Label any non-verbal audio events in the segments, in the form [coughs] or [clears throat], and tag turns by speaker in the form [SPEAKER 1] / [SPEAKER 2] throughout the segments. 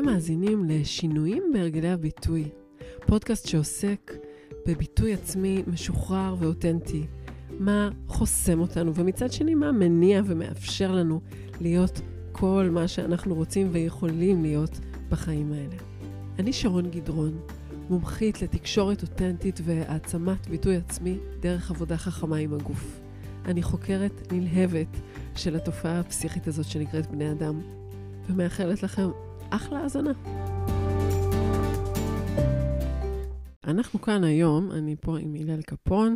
[SPEAKER 1] אתם מאזינים לשינויים בהרגלי הביטוי, פודקאסט שעוסק בביטוי עצמי משוחרר ואותנטי, מה חוסם אותנו, ומצד שני, מה מניע ומאפשר לנו להיות כל מה שאנחנו רוצים ויכולים להיות בחיים האלה. אני שרון גדרון, מומחית לתקשורת אותנטית והעצמת ביטוי עצמי דרך עבודה חכמה עם הגוף. אני חוקרת נלהבת של התופעה הפסיכית הזאת שנקראת בני אדם, ומאחלת לכם אחלה האזנה. אנחנו כאן היום, אני פה עם הלל קפון,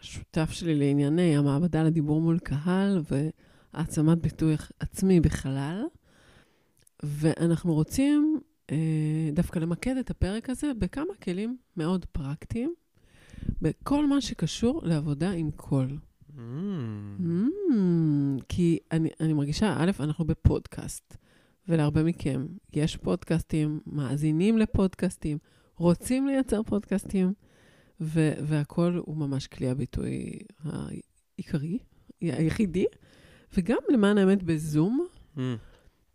[SPEAKER 1] השותף שלי לענייני המעבדה לדיבור מול קהל והעצמת ביטוי עצמי בכלל, ואנחנו רוצים אה, דווקא למקד את הפרק הזה בכמה כלים מאוד פרקטיים, בכל מה שקשור לעבודה עם קול. Mm. Mm, כי אני, אני מרגישה, א', אנחנו בפודקאסט, ולהרבה מכם יש פודקאסטים, מאזינים לפודקאסטים, רוצים לייצר פודקאסטים, ו- והכול הוא ממש כלי הביטוי העיקרי, היחידי, וגם למען האמת בזום. Mm.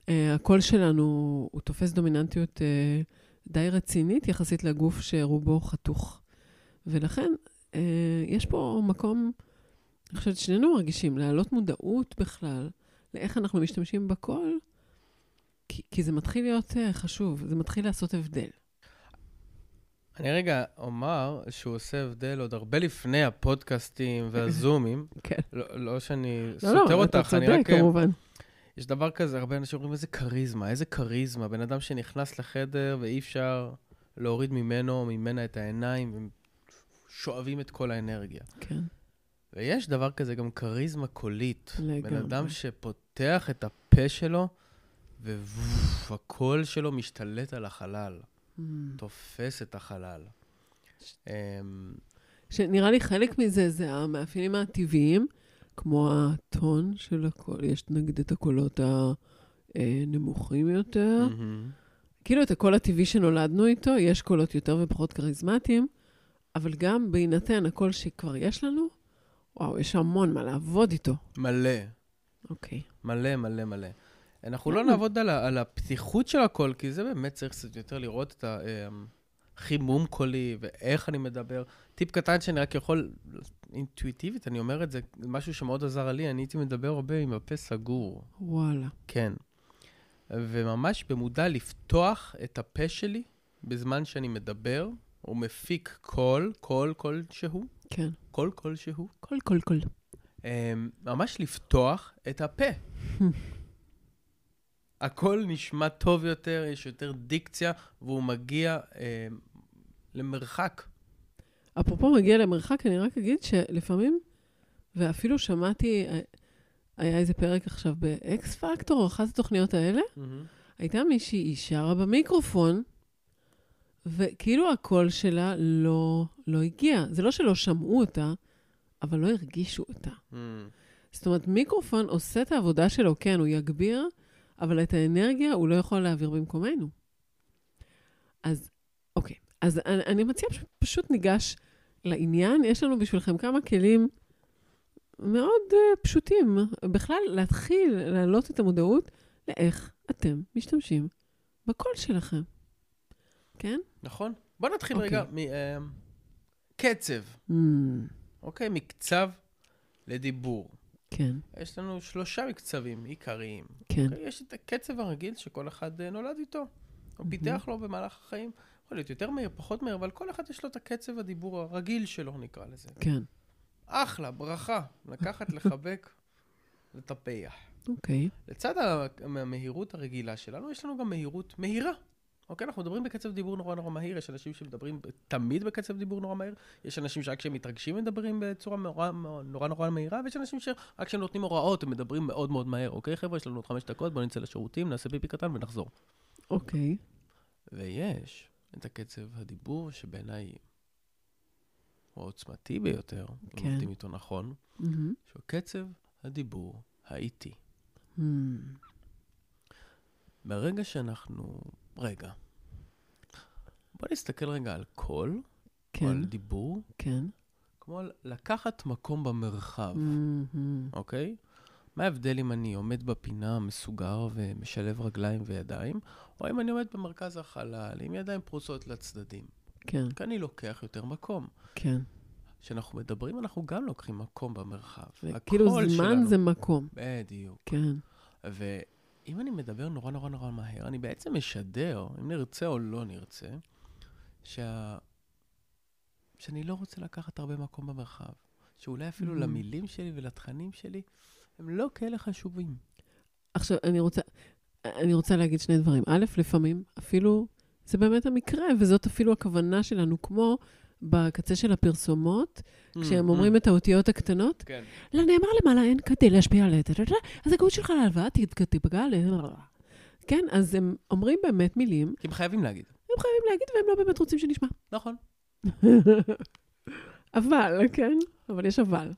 [SPEAKER 1] Uh, הקול שלנו, הוא תופס דומיננטיות uh, די רצינית יחסית לגוף שרובו חתוך. ולכן, uh, יש פה מקום, אני חושבת ששנינו מרגישים, להעלות מודעות בכלל לאיך אנחנו משתמשים בקול, כי, כי זה מתחיל להיות uh, חשוב, זה מתחיל לעשות הבדל.
[SPEAKER 2] אני רגע אומר שהוא עושה הבדל עוד הרבה לפני הפודקאסטים [laughs] והזומים.
[SPEAKER 1] כן.
[SPEAKER 2] לא, לא שאני
[SPEAKER 1] לא,
[SPEAKER 2] סותר
[SPEAKER 1] לא,
[SPEAKER 2] אותך,
[SPEAKER 1] אתה צודק,
[SPEAKER 2] אני רק...
[SPEAKER 1] כמובן.
[SPEAKER 2] יש דבר כזה, הרבה אנשים אומרים, איזה כריזמה, איזה כריזמה. בן אדם שנכנס לחדר ואי אפשר להוריד ממנו או ממנה את העיניים, והם שואבים את כל האנרגיה.
[SPEAKER 1] כן.
[SPEAKER 2] ויש דבר כזה גם כריזמה קולית.
[SPEAKER 1] לגמרי.
[SPEAKER 2] בן אדם שפותח את הפה שלו, והקול שלו משתלט על החלל,
[SPEAKER 1] Mm.
[SPEAKER 2] תופס את החלל. אמ,
[SPEAKER 1] שנראה לי חלק מזה זה המאפיינים הטבעיים, כמו הטון של הקול, יש נגיד את הקולות הנמוכים יותר. כאילו את הקול הטבעי שנולדנו איתו, יש קולות יותר ופחות כריזמטיים, אבל גם בהינתן הקול שכבר יש לנו, וואו, יש המון מה לעבוד איתו.
[SPEAKER 2] מלא.
[SPEAKER 1] אוקיי.
[SPEAKER 2] מלא, מלא, מלא. אנחנו לא
[SPEAKER 1] כן.
[SPEAKER 2] נעבוד על, על הפתיחות של הכל, כי זה באמת צריך קצת יותר לראות את החימום קולי ואיך אני מדבר. טיפ קטן שאני רק יכול, אינטואיטיבית, אני אומר את זה, משהו שמאוד עזר לי, אני הייתי מדבר הרבה עם הפה סגור.
[SPEAKER 1] וואלה.
[SPEAKER 2] כן. וממש במודע לפתוח את הפה שלי בזמן שאני מדבר, או מפיק קול, קול כלשהו,
[SPEAKER 1] כן.
[SPEAKER 2] קול כלשהו,
[SPEAKER 1] קול, קול, קול.
[SPEAKER 2] אמ, ממש לפתוח את הפה. [laughs] הכל נשמע טוב יותר, יש יותר דיקציה, והוא מגיע אמ, למרחק.
[SPEAKER 1] אפרופו מגיע למרחק, אני רק אגיד שלפעמים, ואפילו שמעתי, אה, היה איזה פרק עכשיו באקס פקטור, או אחת התוכניות האלה, הייתה מישהי, היא שרה במיקרופון, וכאילו הקול שלה לא, לא הגיע. זה לא שלא שמעו אותה, אבל לא הרגישו אותה. זאת אומרת, מיקרופון עושה את העבודה שלו, כן, הוא יגביר, אבל את האנרגיה הוא לא יכול להעביר במקומנו. אז, אוקיי. אז אני, אני מציעה שפשוט ניגש לעניין. יש לנו בשבילכם כמה כלים מאוד uh, פשוטים. בכלל, להתחיל להעלות את המודעות לאיך אתם משתמשים בקול שלכם. כן?
[SPEAKER 2] נכון? בוא נתחיל
[SPEAKER 1] אוקיי.
[SPEAKER 2] רגע מקצב,
[SPEAKER 1] Mm,
[SPEAKER 2] אוקיי? מקצב לדיבור.
[SPEAKER 1] כן,
[SPEAKER 2] יש לנו שלושה מקצבים עיקריים.
[SPEAKER 1] כן.
[SPEAKER 2] אוקיי? יש את הקצב הרגיל שכל אחד אה, נולד איתו, או פיתח לו במהלך החיים. יכול להיות יותר מהיר, פחות מהיר, אבל כל אחד יש לו את הקצב הדיבור הרגיל שלו, נקרא לזה.
[SPEAKER 1] כן.
[SPEAKER 2] אחלה, ברכה. לקחת, [laughs] לחבק, לטפח.
[SPEAKER 1] אוקיי.
[SPEAKER 2] לצד ה- המהירות הרגילה שלנו, יש לנו גם מהירות מהירה. אוקיי, אנחנו מדברים בקצב דיבור נורא נורא מהיר, יש אנשים שמדברים תמיד בקצב דיבור נורא מהיר, יש אנשים שרק כשהם מתרגשים מדברים בצורה נורא נורא, נורא מהירה, ויש אנשים שרק כשהם נותנים הוראות הם מדברים מאוד מאוד מהר. אוקיי, חבר'ה, יש לנו עוד חמש דקות, בואו נצא לשירותים, נעשה פיפי קטן ונחזור.
[SPEAKER 1] אוקיי.
[SPEAKER 2] ויש את הקצב הדיבור שבעיניי הוא העוצמתי ביותר,
[SPEAKER 1] כן.
[SPEAKER 2] אם עובדים איתו נכון,
[SPEAKER 1] מהמם.
[SPEAKER 2] שהוא קצב הדיבור האיטי.
[SPEAKER 1] Mm,
[SPEAKER 2] ברגע שאנחנו... רגע. בוא נסתכל רגע על קול, או על
[SPEAKER 1] כן,
[SPEAKER 2] דיבור,
[SPEAKER 1] כן.
[SPEAKER 2] כמו על לקחת מקום במרחב,
[SPEAKER 1] מהמם.
[SPEAKER 2] אוקיי? מה ההבדל אם אני עומד בפינה מסוגר ומשלב רגליים וידיים, או אם אני עומד במרכז החלל עם ידיים פרוסות לצדדים?
[SPEAKER 1] כן,
[SPEAKER 2] כי אני לוקח יותר מקום.
[SPEAKER 1] כן.
[SPEAKER 2] כשאנחנו מדברים, אנחנו גם לוקחים מקום במרחב.
[SPEAKER 1] כאילו זמן
[SPEAKER 2] שלנו-
[SPEAKER 1] זה מקום.
[SPEAKER 2] בדיוק.
[SPEAKER 1] כן,
[SPEAKER 2] ואם אני מדבר נורא נורא נורא מהר, אני בעצם משדר, אם נרצה או לא נרצה, שה... שאני לא רוצה לקחת הרבה מקום במרחב. שאולי אפילו
[SPEAKER 1] Mhm.
[SPEAKER 2] למילים שלי ולתכנים שלי, הם לא כאלה חשובים.
[SPEAKER 1] עכשיו, אני רוצה, אני רוצה להגיד שני דברים. א', לפעמים אפילו, זה באמת המקרה, וזאת אפילו הכוונה שלנו, כמו בקצה של הפרסומות, כשהם
[SPEAKER 2] Mhm.
[SPEAKER 1] אומרים את האותיות הקטנות,
[SPEAKER 2] כן.
[SPEAKER 1] לנאמר למעלה אין כדי להשפיע על הטטטה, אז הגאות שלך להלוואה תיפגע ל... כן, אז הם אומרים באמת מילים,
[SPEAKER 2] כי הם חייבים להגיד.
[SPEAKER 1] הם חייבים להגיד, והם לא באמת רוצים שנשמע.
[SPEAKER 2] נכון. [laughs]
[SPEAKER 1] אבל, כן? אבל יש אבל.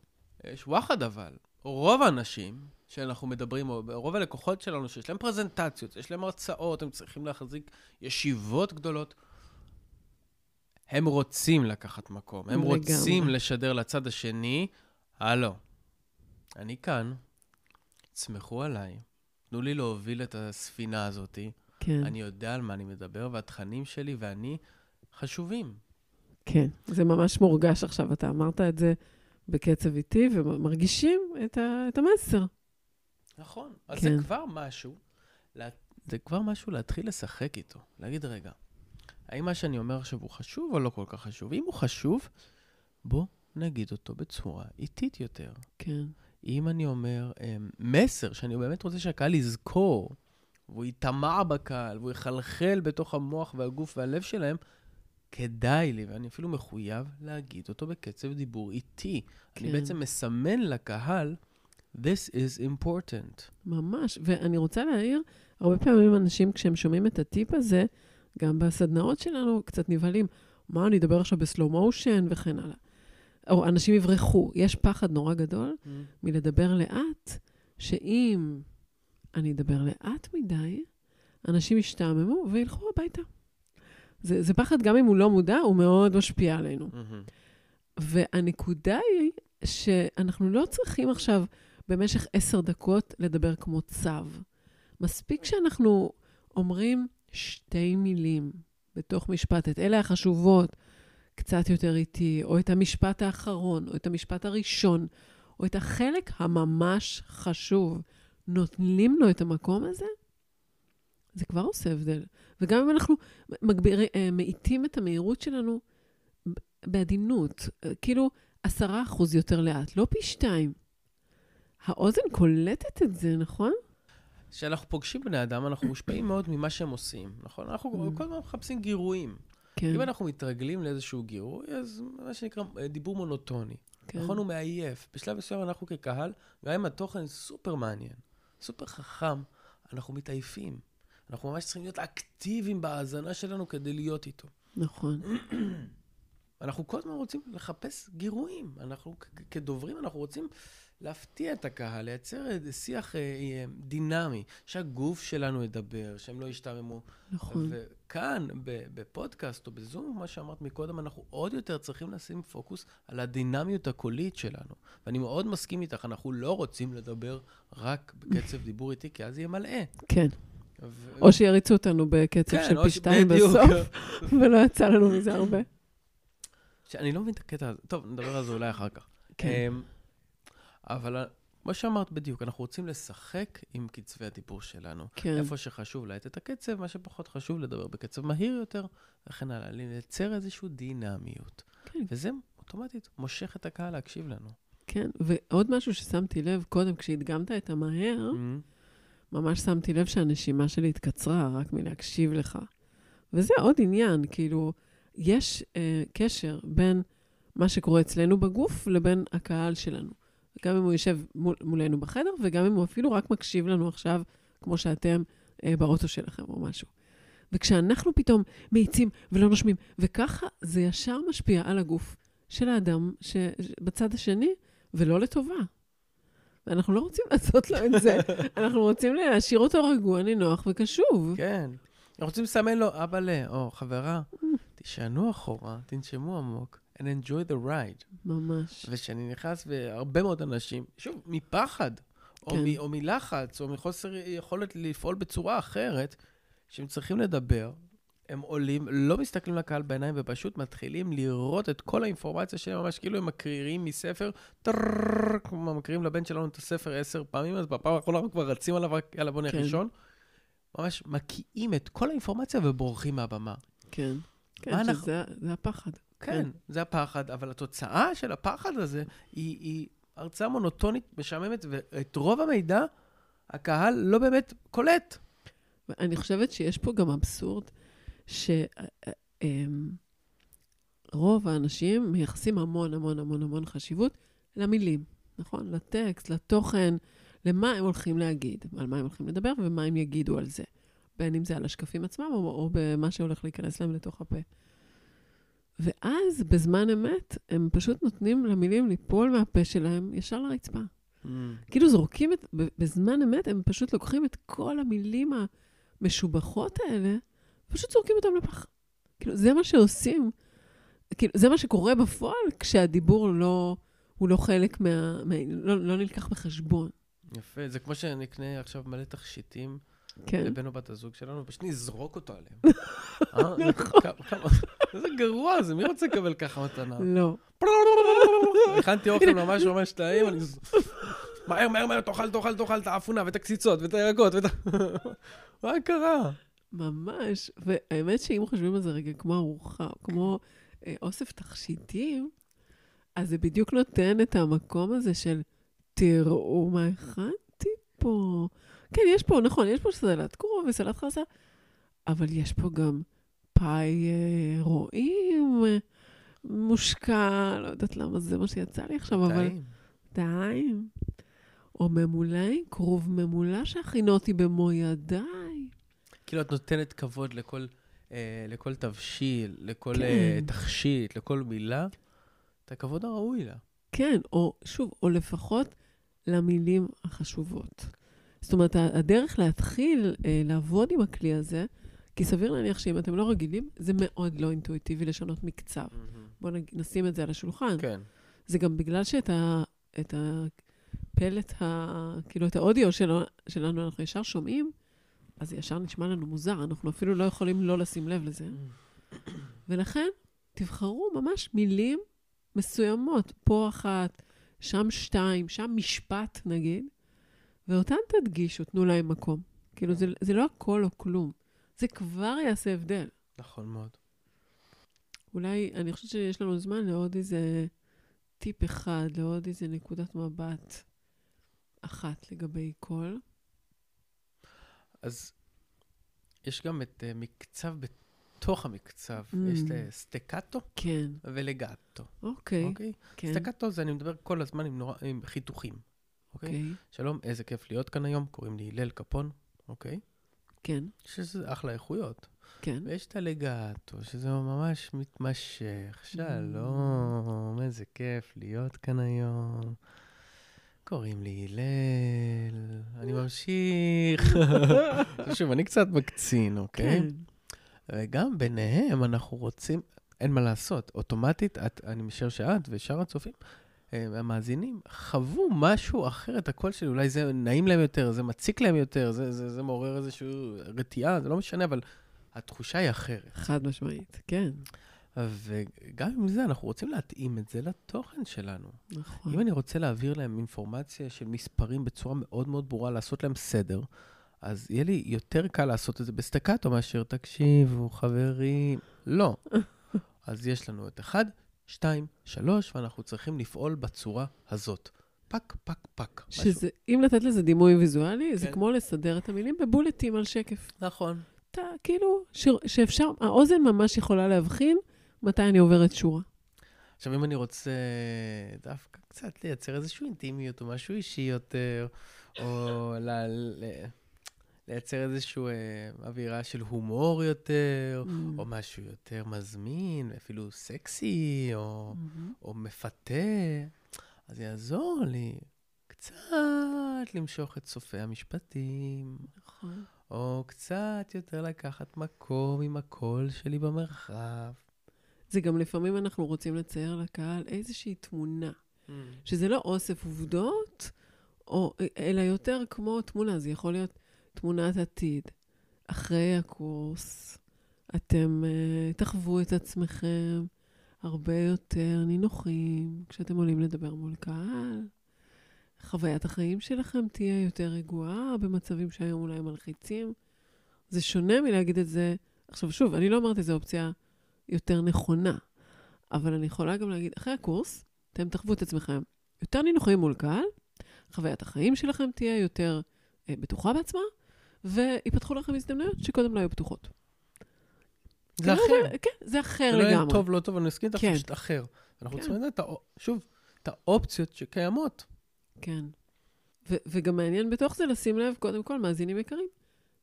[SPEAKER 2] יש וואחד אבל. רוב האנשים שאנחנו מדברים, או רוב הלקוחות שלנו, שיש להם פרזנטציות, יש להם הרצאות, הם צריכים להחזיק ישיבות גדולות, הם רוצים לקחת מקום. הם
[SPEAKER 1] לגמרי.
[SPEAKER 2] רוצים לשדר לצד השני, הלו, אני כאן, תסמכו עליי, תנו לי להוביל את הספינה הזאתי,
[SPEAKER 1] כן,
[SPEAKER 2] אני יודע על מה אני מדבר, והתכנים שלי ואני חשובים.
[SPEAKER 1] כן. זה ממש מורגש עכשיו, אתה אמרת את זה בקצב איטי, ומרגישים את, ה, את המסר.
[SPEAKER 2] נכון. אז
[SPEAKER 1] כן.
[SPEAKER 2] זה כבר משהו, זה כבר משהו להתחיל לשחק איתו. להגיד, רגע, האם מה שאני אומר עכשיו הוא חשוב או לא כל כך חשוב? אם הוא חשוב, בוא נגיד אותו בצורה איטית יותר.
[SPEAKER 1] כן,
[SPEAKER 2] אם אני אומר אמ, מסר שאני באמת רוצה שהקהל יזכור, והוא ייטמע בקהל, והוא יחלחל בתוך המוח והגוף והלב שלהם, כדאי לי, ואני אפילו מחויב להגיד אותו בקצב דיבור איטי. אני
[SPEAKER 1] כן.
[SPEAKER 2] בעצם מסמן לקהל, This is important.
[SPEAKER 1] ממש. ואני רוצה להעיר, הרבה פעמים אנשים, כשהם שומעים את הטיפ הזה, גם בסדנאות שלנו, קצת נבהלים. מה, אני אדבר עכשיו בסלואו מושן וכן הלאה. או אנשים יברחו. יש פחד נורא גדול מלדבר לאט, שאם אני אדבר לאט מדי, אנשים ישתעממו וילכו הביתה. זה, זה פחד, גם אם הוא לא מודע, הוא מאוד משפיע עלינו.
[SPEAKER 2] מהמם.
[SPEAKER 1] והנקודה היא שאנחנו לא צריכים עכשיו במשך עשר דקות לדבר כמו צו. מספיק שאנחנו אומרים שתי מילים בתוך משפט, את אלה החשובות, קצת יותר איטי, או את המשפט האחרון, או את המשפט הראשון, או את החלק הממש חשוב, נותנים לו את המקום הזה, זה כבר עושה הבדל. וגם אם אנחנו מגביר, אה, מאיטים את המהירות שלנו בעדינות, אה, כאילו עשרה אחוז יותר לאט, לא פי שתיים. האוזן קולטת את זה, נכון?
[SPEAKER 2] כשאנחנו פוגשים בני אדם, אנחנו מושפעים מאוד ממה שהם עושים, נכון? אנחנו
[SPEAKER 1] Mm.
[SPEAKER 2] כל הזמן מחפשים גירויים.
[SPEAKER 1] כן.
[SPEAKER 2] אם אנחנו מתרגלים לאיזשהו גירוי, אז מה שנקרא אה, דיבור מונוטוני.
[SPEAKER 1] כן.
[SPEAKER 2] נכון, הוא מעייף. בשלב מסוים אנחנו כקהל, גם אם התוכן סופר מעניין, סופר חכם, אנחנו מתעייפים. אנחנו ממש צריכים להיות אקטיביים בהאזנה שלנו כדי להיות איתו.
[SPEAKER 1] נכון. [clears throat]
[SPEAKER 2] אנחנו כל הזמן רוצים לחפש גירויים. אנחנו כדוברים, אנחנו רוצים להפתיע את הקהל, לייצר שיח אה, אה, דינמי, שהגוף שלנו ידבר, שהם לא ישתעממו.
[SPEAKER 1] נכון.
[SPEAKER 2] וכאן, בפודקאסט או בזום, מה שאמרת מקודם, אנחנו עוד יותר צריכים לשים פוקוס על הדינמיות הקולית שלנו. ואני מאוד מסכים איתך, אנחנו לא רוצים לדבר רק בקצב [laughs] דיבור איטי, כי אז יהיה מלאה.
[SPEAKER 1] כן.
[SPEAKER 2] ו-
[SPEAKER 1] או שיריצו אותנו בקצב
[SPEAKER 2] כן,
[SPEAKER 1] של פי שתיים. בסוף, [laughs] ולא יצא לנו מזה הרבה.
[SPEAKER 2] שאני לא מבין את הקטע הזה. טוב, נדבר על זה אולי אחר כך.
[SPEAKER 1] כן.
[SPEAKER 2] אמ, אבל אה, כמו שאמרת בדיוק, אנחנו רוצים לשחק עם קצבי הדיבור שלנו.
[SPEAKER 1] כן.
[SPEAKER 2] איפה שחשוב להאט את הקצב, מה שפחות חשוב לדבר בקצב מהיר יותר, וכן הלאה. לייצר איזושהי דינמיות.
[SPEAKER 1] כן.
[SPEAKER 2] וזה אוטומטית מושך את הקהל להקשיב לנו.
[SPEAKER 1] כן, ועוד משהו ששמתי לב קודם, כשהדגמת את המהר, ממש שמתי לב שהנשימה שלי התקצרה רק מלהקשיב לך. וזה עוד עניין, כאילו, יש אה, קשר בין מה שקורה אצלנו בגוף לבין הקהל שלנו. גם אם הוא יושב מול, מולנו בחדר, וגם אם הוא אפילו רק מקשיב לנו עכשיו, כמו שאתם אה, באוטו שלכם או משהו. וכשאנחנו פתאום מאיצים ולא נושמים, וככה זה ישר משפיע על הגוף של האדם שבצד השני, ולא לטובה. ואנחנו לא רוצים [laughs] לעשות לו את זה, אנחנו רוצים להשאיר אותו רגוע, נינוח וקשוב.
[SPEAKER 2] כן. אנחנו רוצים לסמן לו, אבא ל, או חברה, תישענו אחורה, תנשמו עמוק, and enjoy the ride.
[SPEAKER 1] ממש.
[SPEAKER 2] וכשאני נכנס, והרבה מאוד אנשים, שוב, מפחד, או,
[SPEAKER 1] כן.
[SPEAKER 2] מ, או מלחץ, או מחוסר יכולת לפעול בצורה אחרת, שהם צריכים לדבר, הם עולים, לא מסתכלים לקהל בעיניים ופשוט מתחילים לראות את כל האינפורמציה שלהם, ממש כאילו הם מקרירים מספר, טרררר, כמו מקרירים לבן שלנו את הספר עשר פעמים, אז בפעם האחרונה אנחנו כבר רצים עליו, רק יאללה בוא נלך
[SPEAKER 1] כן.
[SPEAKER 2] לישון. ממש מקיאים את כל האינפורמציה ובורחים מהבמה.
[SPEAKER 1] כן. כן,
[SPEAKER 2] מה אנחנו-
[SPEAKER 1] שזה זה הפחד.
[SPEAKER 2] כן, זה הפחד, אבל התוצאה של הפחד הזה היא, היא הרצאה מונוטונית, משעממת, ואת רוב המידע הקהל לא באמת קולט.
[SPEAKER 1] אני חושבת שיש פה גם אבסורד, שרוב האנשים מייחסים המון המון המון המון חשיבות למילים, נכון? לטקסט, לתוכן, למה הם הולכים להגיד, על מה הם הולכים לדבר ומה הם יגידו על זה. בין אם זה על השקפים עצמם או, או במה שהולך להיכנס להם לתוך הפה. ואז, בזמן אמת, הם פשוט נותנים למילים ליפול מהפה שלהם ישר לרצפה. כאילו זורקים את, בזמן אמת, הם פשוט לוקחים את כל המילים המשובחות האלה, פשוט זורקים אותם לפח. כאילו, זה מה שעושים, כאילו, זה מה שקורה בפועל כשהדיבור לא, הוא לא חלק מה... מה לא, לא נלקח בחשבון.
[SPEAKER 2] יפה, זה כמו שנקנה עכשיו מלא תכשיטים
[SPEAKER 1] כן.
[SPEAKER 2] לבן או בת הזוג שלנו, ופשוט נזרוק אותו עליהם. [laughs] אה? כמה- איזה גרוע זה, מי רוצה לקבל ככה מתנה?
[SPEAKER 1] לא.
[SPEAKER 2] הכנתי אוכל ממש ממש טעים, אני... מהר, מהר, מהר, תאכל, תאכל, תאכל את האפונה ואת הקציצות ואת הירקות ואת ה... [laughs] מה קרה?
[SPEAKER 1] ממש. והאמת שאם חושבים על זה רגע כמו ארוחה, כמו אה, אוסף תכשיטים, אז זה בדיוק נותן את המקום הזה של, תראו מה הכנתי פה. כן, יש פה, נכון, יש פה סלט כרוב וסלט חסה, אבל יש פה גם פאי אה, רועים אה, מושקע, לא יודעת למה זה מה שיצא לי עכשיו, אבל...
[SPEAKER 2] טעים.
[SPEAKER 1] טעים. או ממולא עם כרוב ממולא שהכינותי במו ידיי.
[SPEAKER 2] כאילו את נותנת כבוד לכל, אה, לכל תבשיל, לכל
[SPEAKER 1] כן.
[SPEAKER 2] אה, תכשיט, לכל מילה, את הכבוד הראוי לה.
[SPEAKER 1] כן, או שוב, או לפחות למילים החשובות. זאת אומרת, הדרך להתחיל אה, לעבוד עם הכלי הזה, כי סביר להניח שאם אתם לא רגילים, זה מאוד לא אינטואיטיבי לשנות מקצב. בואו נג... נשים את זה על השולחן.
[SPEAKER 2] כן.
[SPEAKER 1] זה גם בגלל שאת ה... את הפלט, ה... כאילו, את האודיו שלו, שלנו אנחנו ישר שומעים, אז זה ישר נשמע לנו מוזר, אנחנו אפילו לא יכולים לא לשים לב לזה. [coughs] ולכן, תבחרו ממש מילים מסוימות, פה אחת, שם שתיים, שם משפט נגיד, ואותן תדגישו, תנו להם מקום. כאילו, זה, זה לא הכל או כלום. זה כבר יעשה הבדל.
[SPEAKER 2] נכון מאוד.
[SPEAKER 1] אולי, אני חושבת שיש לנו זמן לעוד איזה טיפ אחד, לעוד איזה נקודת מבט אחת לגבי קול.
[SPEAKER 2] אז יש גם את אה, מקצב בתוך המקצב.
[SPEAKER 1] אמ.
[SPEAKER 2] יש אה, סטקטו
[SPEAKER 1] כן,
[SPEAKER 2] ולגטו,
[SPEAKER 1] אוקיי.
[SPEAKER 2] אוקיי?
[SPEAKER 1] כן,
[SPEAKER 2] סטקטו זה, אני מדבר כל הזמן עם, נורא, עם חיתוכים, אוקיי?
[SPEAKER 1] אוקיי.
[SPEAKER 2] שלום, איזה כיף להיות כאן היום, קוראים לי הלל קפון, אוקיי?
[SPEAKER 1] כן,
[SPEAKER 2] שזה אחלה איכויות.
[SPEAKER 1] כן.
[SPEAKER 2] ויש את הלגטו, שזה ממש מתמשך. שלום, איזה כיף להיות כאן היום. קוראים לי הלל, אני ממשיך. [laughs] שוב, אני קצת מקצין, אוקיי?
[SPEAKER 1] כן.
[SPEAKER 2] וגם ביניהם אנחנו רוצים, אין מה לעשות, אוטומטית, את, אני משער שאת ושאר הצופים, אה, המאזינים, חוו משהו אחר את הקול שלי, אולי זה נעים להם יותר, זה מציק להם יותר, זה, זה, זה מעורר איזושהי רתיעה, זה לא משנה, אבל התחושה היא אחרת.
[SPEAKER 1] חד משמעית, כן.
[SPEAKER 2] וגם עם זה, אנחנו רוצים להתאים את זה לתוכן שלנו.
[SPEAKER 1] נכון.
[SPEAKER 2] אם אני רוצה להעביר להם אינפורמציה של מספרים בצורה מאוד מאוד ברורה, לעשות להם סדר, אז יהיה לי יותר קל לעשות את זה בסטקטו מאשר, תקשיבו, חברים, לא. [laughs] אז יש לנו את אחד, שתיים, שלוש, ואנחנו צריכים לפעול בצורה הזאת. פק, פק, פק. משהו.
[SPEAKER 1] שזה, אם לתת לזה דימוי ויזואלי, זה
[SPEAKER 2] כן.
[SPEAKER 1] כמו לסדר את המילים בבולטים על שקף.
[SPEAKER 2] נכון.
[SPEAKER 1] אתה, כאילו, ש, שאפשר, האוזן ממש יכולה להבחין מתי אני עוברת שורה.
[SPEAKER 2] עכשיו, אם אני רוצה דווקא קצת לייצר איזושהי אינטימיות או משהו אישי יותר, או ל... לייצר איזושהי אה, אווירה של הומור יותר,
[SPEAKER 1] Mm.
[SPEAKER 2] או משהו יותר מזמין, אפילו סקסי, או,
[SPEAKER 1] מהמם.
[SPEAKER 2] או מפתה, אז יעזור לי קצת למשוך את סופי המשפטים,
[SPEAKER 1] נכון.
[SPEAKER 2] או קצת יותר לקחת מקום עם הקול שלי במרחב.
[SPEAKER 1] זה גם לפעמים אנחנו רוצים לצייר לקהל איזושהי תמונה, שזה לא אוסף עובדות, או, אלא יותר כמו תמונה, זה יכול להיות תמונת עתיד. אחרי הקורס, אתם uh, תחוו את עצמכם הרבה יותר נינוחים כשאתם עולים לדבר מול קהל. חוויית החיים שלכם תהיה יותר רגועה במצבים שהיום אולי מלחיצים. זה שונה מלהגיד את זה. עכשיו, שוב, אני לא אומרת איזו אופציה יותר נכונה, אבל אני יכולה גם להגיד, אחרי הקורס, אתם תחוו את עצמכם יותר נינוחים מול קהל, חוויית החיים שלכם תהיה יותר אה, בטוחה בעצמה, ויפתחו לכם הזדמנויות שקודם לא היו פתוחות.
[SPEAKER 2] זה אחר.
[SPEAKER 1] זה, כן, זה אחר
[SPEAKER 2] זה לא יהיה
[SPEAKER 1] לגמרי.
[SPEAKER 2] טוב, לא טוב, אני מסכים איתך,
[SPEAKER 1] כן.
[SPEAKER 2] פשוט אחר. אנחנו
[SPEAKER 1] כן.
[SPEAKER 2] צריכים לדעת, שוב, את האופציות שקיימות.
[SPEAKER 1] כן. ו- וגם מעניין בתוך זה לשים לב, קודם כל, מאזינים יקרים,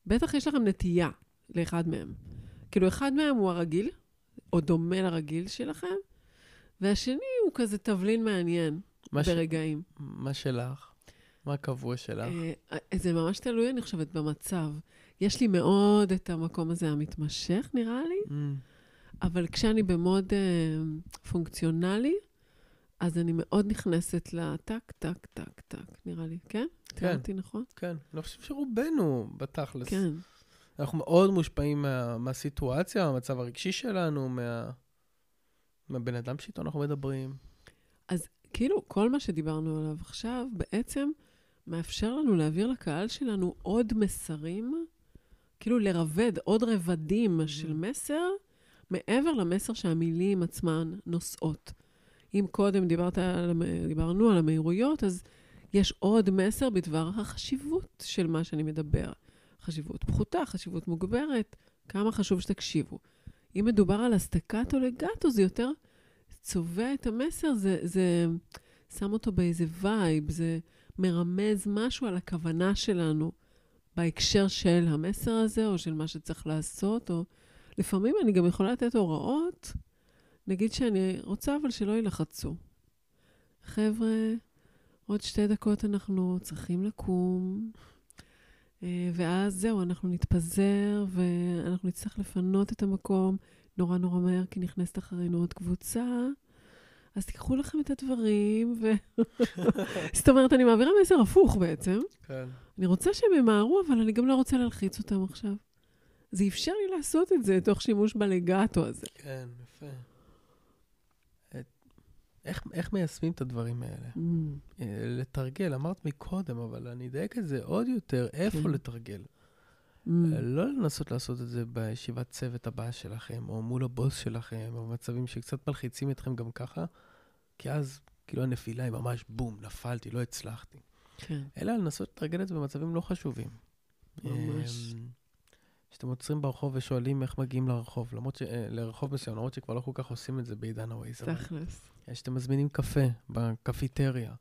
[SPEAKER 1] בטח יש לכם נטייה לאחד מהם. כאילו, אחד מהם הוא הרגיל, או דומה לרגיל שלכם, והשני הוא כזה תבלין מעניין
[SPEAKER 2] מה ש-
[SPEAKER 1] ברגעים.
[SPEAKER 2] מה שלך? מה הקבוע שלך?
[SPEAKER 1] אה, זה ממש תלוי, אני חושבת, במצב. יש לי מאוד את המקום הזה המתמשך, נראה לי,
[SPEAKER 2] Mm,
[SPEAKER 1] אבל כשאני במוד אה, פונקציונלי, אז אני מאוד נכנסת לטק, טק, טק, טק, נראה לי. כן?
[SPEAKER 2] כן.
[SPEAKER 1] תיארתי נכון?
[SPEAKER 2] כן. אני חושב שרובנו, בתכלס,
[SPEAKER 1] כן.
[SPEAKER 2] אנחנו מאוד מושפעים מה- מהסיטואציה, מהמצב הרגשי שלנו, מה- מהבן אדם שאיתו אנחנו מדברים.
[SPEAKER 1] כאילו, כל מה שדיברנו עליו עכשיו, בעצם מאפשר לנו להעביר לקהל שלנו עוד מסרים, כאילו לרבד עוד רבדים של מסר, מעבר למסר שהמילים עצמן נושאות. אם קודם דיברת על, דיברנו על המהירויות, אז יש עוד מסר בדבר החשיבות של מה שאני מדבר. חשיבות פחותה, חשיבות מוגברת, כמה חשוב שתקשיבו. אם מדובר על הסטקטו לגטו, זה יותר צובע את המסר, זה, זה שם אותו באיזה vibe, זה מרמז משהו על הכוונה שלנו בהקשר של המסר הזה, או של מה שצריך לעשות, או לפעמים אני גם יכולה לתת הוראות, נגיד שאני רוצה אבל שלא יילחצו. חבר'ה, עוד שתי דקות אנחנו צריכים לקום, אה, ואז זהו, אנחנו נתפזר, ואנחנו נצטרך לפנות את המקום נורא נורא מהר, כי נכנסת אחרינו עוד קבוצה. אז תיקחו לכם את הדברים, ו... [laughs] זאת אומרת, אני מעבירה מסר הפוך בעצם.
[SPEAKER 2] כן.
[SPEAKER 1] אני רוצה שהם ימהרו, אבל אני גם לא רוצה להלחיץ אותם עכשיו. זה אפשר לי לעשות את זה תוך שימוש בלגטו הזה.
[SPEAKER 2] כן, יפה. איך, איך מיישמים את הדברים האלה?
[SPEAKER 1] Mm,
[SPEAKER 2] אה, לתרגל, אמרת מקודם, אבל אני אדייק את זה עוד יותר, איפה
[SPEAKER 1] כן.
[SPEAKER 2] לתרגל?
[SPEAKER 1] Mm,
[SPEAKER 2] אה, לא לנסות לעשות את זה בישיבת צוות הבאה שלכם, או מול הבוס שלכם, או במצבים שקצת מלחיצים אתכם גם ככה, כי אז כאילו הנפילה היא ממש בום, נפלתי, לא הצלחתי.
[SPEAKER 1] כן,
[SPEAKER 2] אלא לנסות לתרגל את זה במצבים לא חשובים.
[SPEAKER 1] ממש.
[SPEAKER 2] אמ, שאתם עוצרים ברחוב ושואלים איך מגיעים לרחוב, למרות ש... אה, לרחוב מסוים, למרות שכבר לא כל כך עושים את זה בעידן הווייז.
[SPEAKER 1] תכלס.
[SPEAKER 2] שאתם מזמינים קפה בקפיטריה,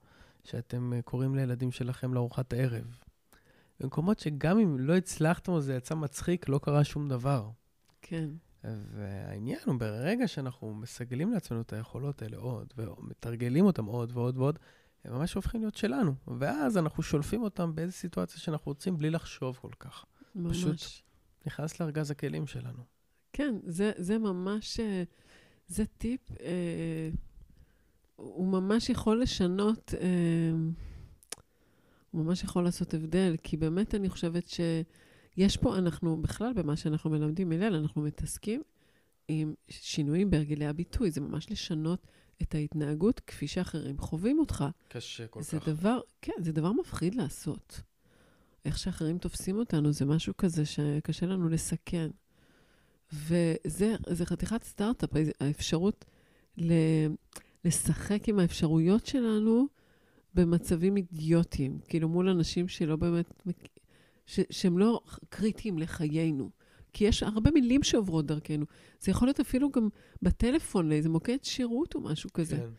[SPEAKER 2] שאתם אה, קוראים לילדים שלכם לארוחת ערב. במקומות שגם אם לא הצלחתם או זה יצא מצחיק, לא קרה שום דבר.
[SPEAKER 1] כן,
[SPEAKER 2] והעניין הוא, ברגע שאנחנו מסגלים לעצמנו את היכולות האלה עוד, ומתרגלים אותם עוד ועוד ועוד, הם ממש הופכים להיות שלנו. ואז אנחנו שולפים אותם באיזו סיטואציה שאנחנו רוצים בלי לחשוב כל כך.
[SPEAKER 1] ממש.
[SPEAKER 2] פשוט. נכנס לארגז הכלים שלנו.
[SPEAKER 1] כן, זה, זה ממש, אה, זה טיפ, אה, הוא ממש יכול לשנות, אה, הוא ממש יכול לעשות הבדל, כי באמת אני חושבת שיש פה, אנחנו בכלל, במה שאנחנו מלמדים הלל, אנחנו מתעסקים עם שינויים בהרגלי הביטוי, זה ממש לשנות את ההתנהגות כפי שאחרים חווים אותך.
[SPEAKER 2] קשה כל
[SPEAKER 1] זה
[SPEAKER 2] כך.
[SPEAKER 1] דבר, כן, זה דבר מפחיד לעשות. איך שאחרים תופסים אותנו, זה משהו כזה שקשה לנו לסכן. וזה זה חתיכת סטארט-אפ, האפשרות ל, לשחק עם האפשרויות שלנו במצבים אידיוטיים, כאילו מול אנשים שלא באמת, ש, שהם לא קריטיים לחיינו. כי יש הרבה מילים שעוברות דרכנו. זה יכול להיות אפילו גם בטלפון לאיזה מוקד שירות או משהו כזה.
[SPEAKER 2] כן.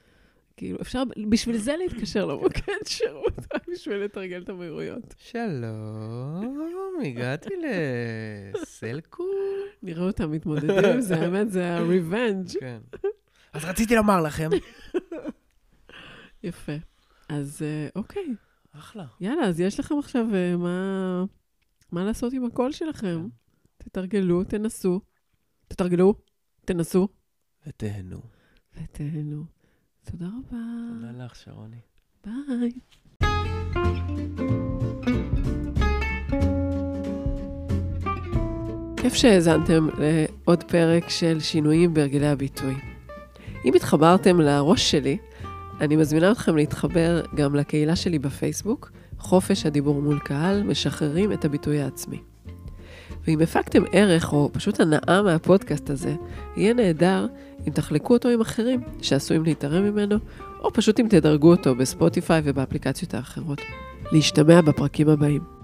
[SPEAKER 1] כאילו, אפשר בשביל זה להתקשר למוקד שירות, [laughs] בשביל לתרגל את המהירויות.
[SPEAKER 2] שלום, הגעתי לסלקום.
[SPEAKER 1] נראה אותם מתמודדים זה, האמת, זה ה-revenge.
[SPEAKER 2] כן. אז רציתי לומר לכם. [laughs]
[SPEAKER 1] יפה. אז אה, אוקיי.
[SPEAKER 2] אחלה.
[SPEAKER 1] יאללה, אז יש לכם עכשיו אה, מה, מה לעשות עם הקול שלכם. כן. תתרגלו, תנסו. תתרגלו, תנסו.
[SPEAKER 2] ותהנו.
[SPEAKER 1] ותהנו. תודה רבה.
[SPEAKER 2] תודה לך, שרוני.
[SPEAKER 1] ביי. כיף שהאזנתם לעוד פרק של שינויים בהרגלי הביטוי. אם התחברתם לראש שלי, אני מזמינה אתכם להתחבר גם לקהילה שלי בפייסבוק, חופש הדיבור מול קהל, משחררים את הביטוי העצמי. ואם הפקתם ערך או פשוט הנאה מהפודקאסט הזה, יהיה נהדר אם תחלקו אותו עם אחרים שעשויים להתערם ממנו, או פשוט אם תדרגו אותו בספוטיפיי ובאפליקציות האחרות. להשתמע בפרקים הבאים.